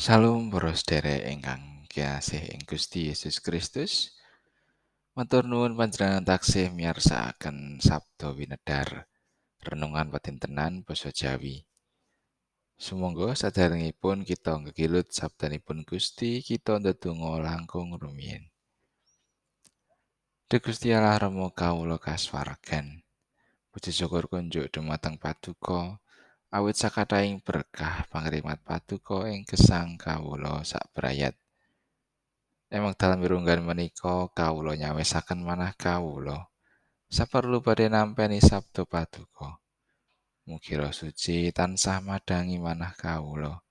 Salam para sedherek ingkang kiyasih ing Gusti Yesus Kristus. Matur nuwun panjenengan taksih miyarsakaken Sabda Winedhar renungan patintenan basa Jawi. Sumangga sadèrèngipun kita ngegilut sabdanipun Gusti, kita ndedonga langkung rumiyin. Duh Gusti Allah Rama kawula kaswargan. Puji syukur kunjuk dumateng Paduka awit sakathahing berkah pangrimat Paduka ing gesang kawula sabrayat. Ing wekdal mirunggan menika kawula nyawisaken manah kawula saperlu badhe nampi sabda Paduka. Mugi Roh Suci tansah madangi manah kawula.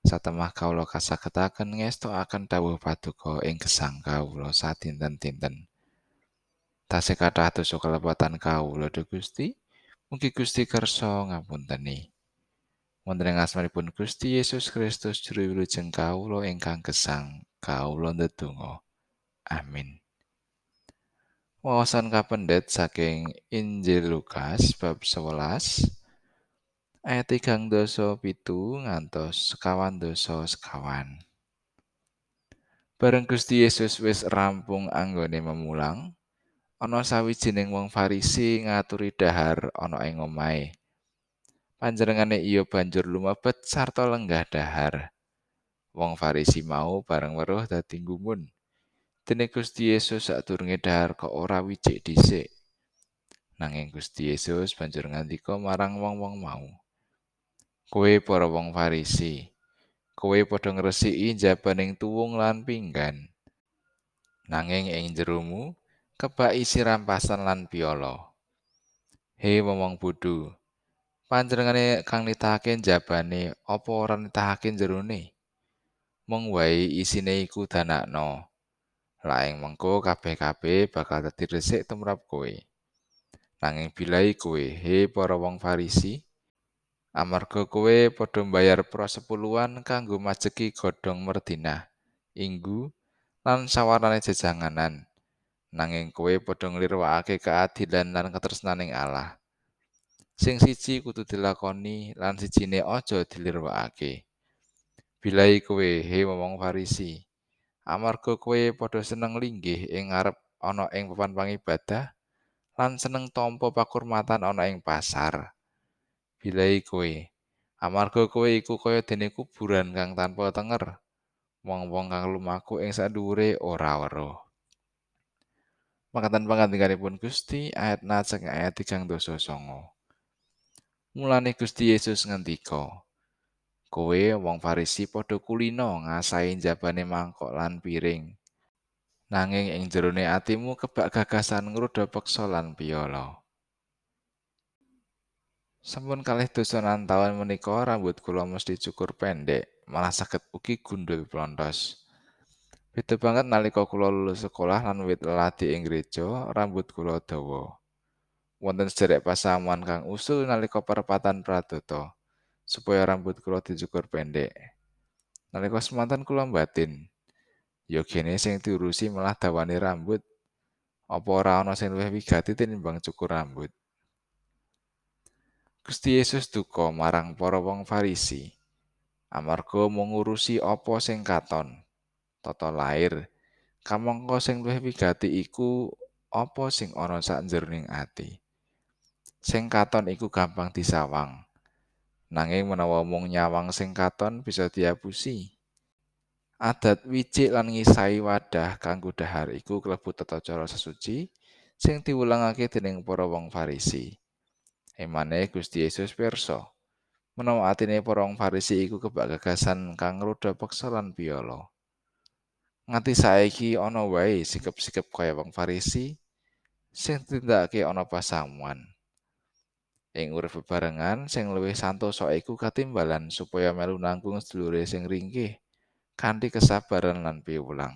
Satemah kawula kasagetaken ngestokaken dawuh Paduka ing gesang kawula sadinten-dinten. Tasih kathah dosa kelepatan kawula Duh Gusti, mugi Gusti kersa ngapunteni. Wonten ing asmanipun Gusti Yesus Kristus juru wilujeng kawula ingkang gesang, kawula ndedonga. Amin. Wawasan kapendet saking Injil Lukas bab 11 ayat 3 dosa pitu ngantos sekawan dosa sekawan. Bareng Gusti Yesus wis rampung anggone memulang, ana sawijining wong Farisi ngaturi dahar ana ing omahe. Panjenengane iya banjur lumebet sarta lenggah dahar. Wong Farisi mau bareng weruh dadi gumun. Dene Gusti Yesus sadurunge dahar kok ora wijik dhisik. Nanging Gusti Yesus banjur ngandika marang wong-wong mau. Kowe para wong Farisi, kowe padha ngresiki jabaning tuwung lan pinggan. Nanging ing jeromu kebak isi rampasan lan piala. He wong bodho, panjenengane kang nitahake jabane apa ora nitahake jerone? Mung wae isine iku danakno. Laing mengko kabeh-kabeh bakal dadi resik tumrap kowe. Nanging bilai kowe, he para wong Farisi, amarga kowe padha mbayar pro sepuluhan kanggo majeki godhong merdina, inggu, lan sawarane jejanganan. nanging kowe padha nglirwakake keadilan lan ketresnaning Allah. Sing siji kudu dilakoni lan sijine aja dilirwakake. Bilai kowe he wong Farisi, amarga kowe padha seneng linggih ing ngarep ana ing papan pangibadah lan seneng tampa pakurmatan ana ing pasar. Bilai kowe, amarga kowe iku kaya dene kuburan kang tanpa tenger. Wong-wong kang lumaku ing sadhuwure ora weruh. Makaten pangandikaipun Gusti ayat najeng ayat 3 dosa songo. Mulane Gusti Yesus ngendika, Kowe wong Farisi padha kulino ngasahi jabane mangkok lan piring. Nanging ing jerone atimu kebak gagasan ngruda peksa lan piala. Sampun kalih dosanan taun menika rambut kula mesti cukur pendek, malah saged ugi gundul plontos. Beda banget nalika kula lulus sekolah lan wit leladi ing gereja, rambut kula dawa. Wonten sederek pasamuan kang usul nalika perempatan pradata supaya rambut kula dicukur pendek. Nalika semanten kula batin, yogene sing diurusi malah dawane rambut. Apa ora ana sing luwih wigati tinimbang cukur rambut? Gusti Yesus duka marang para wong Farisi. Amarga mung ngurusi apa sing katon. tata lair kamangka sing luwih wigati iku apa sing ana sakjeroning ati sing katon iku gampang disawang. Nanging menawa mung nyawang sing katon bisa diapusi. Adat wicik lan ngisai wadah kanggo dahar iku klebu tata cara sesuci sing diwulangake dening para wong Farisi. Emane Gusti Yesus pirsa. Menawa atine para wong Farisi iku kebak gagasan kang ngruda peksa lan piala nganti saiki ana wae sikep-sikep kaya wong Farisi sing tindakake ana pasamuan. Ing urip bebarengan sing luwih santosa iku katimbalan supaya melu nanggung sedulure sing ringkih kanthi kesabaran lan piwulang.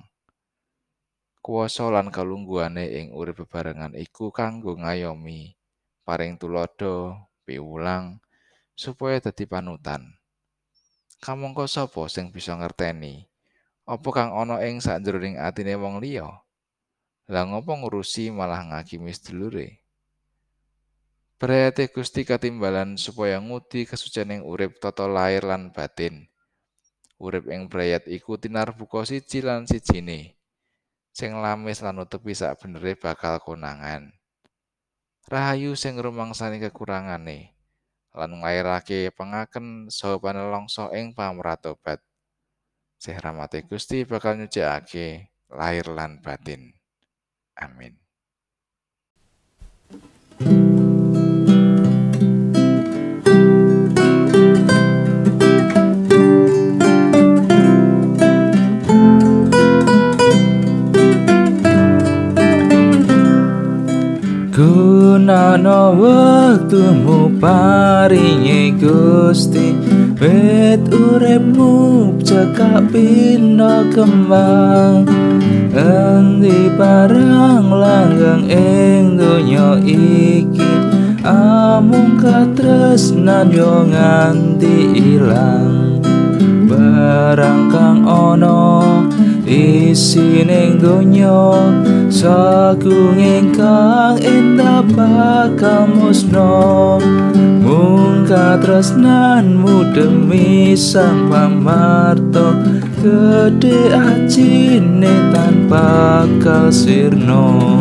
Kuwasa lan kalungguhane ing urip bebarengan iku kanggo ngayomi, paring tulodo, piwulang supaya dadi panutan. Kamangka sapa sing bisa ngerteni apa kang ana ing sakjroning atine wong liya lah ngopo ngurusi malah ngakimi sedulure Berarti Gusti katimbalan supaya ngudi kesucianing urip tata lahir lan batin. urip ing brayat iku tinarbuka siji lan sijine sing lamis lan nutupi sak benere bakal konangan. Rahayu sing rumangsani kekurangane lan nglairake pengaken saha panelongso ing pamratobat rahmate Gusti bakal nyucikake lahir lan batin. Amin Gunana wektumu paringe Gusti. Wit uripmu cekak pina kembang. Endi barang langgeng ing donya iki? Amung katresnan yo nganti ilang. Barang kang ana isining donya sagung ingkang endah bakal musno mung katresnanmu demi sang pamarto gede ajine tanpa kasirno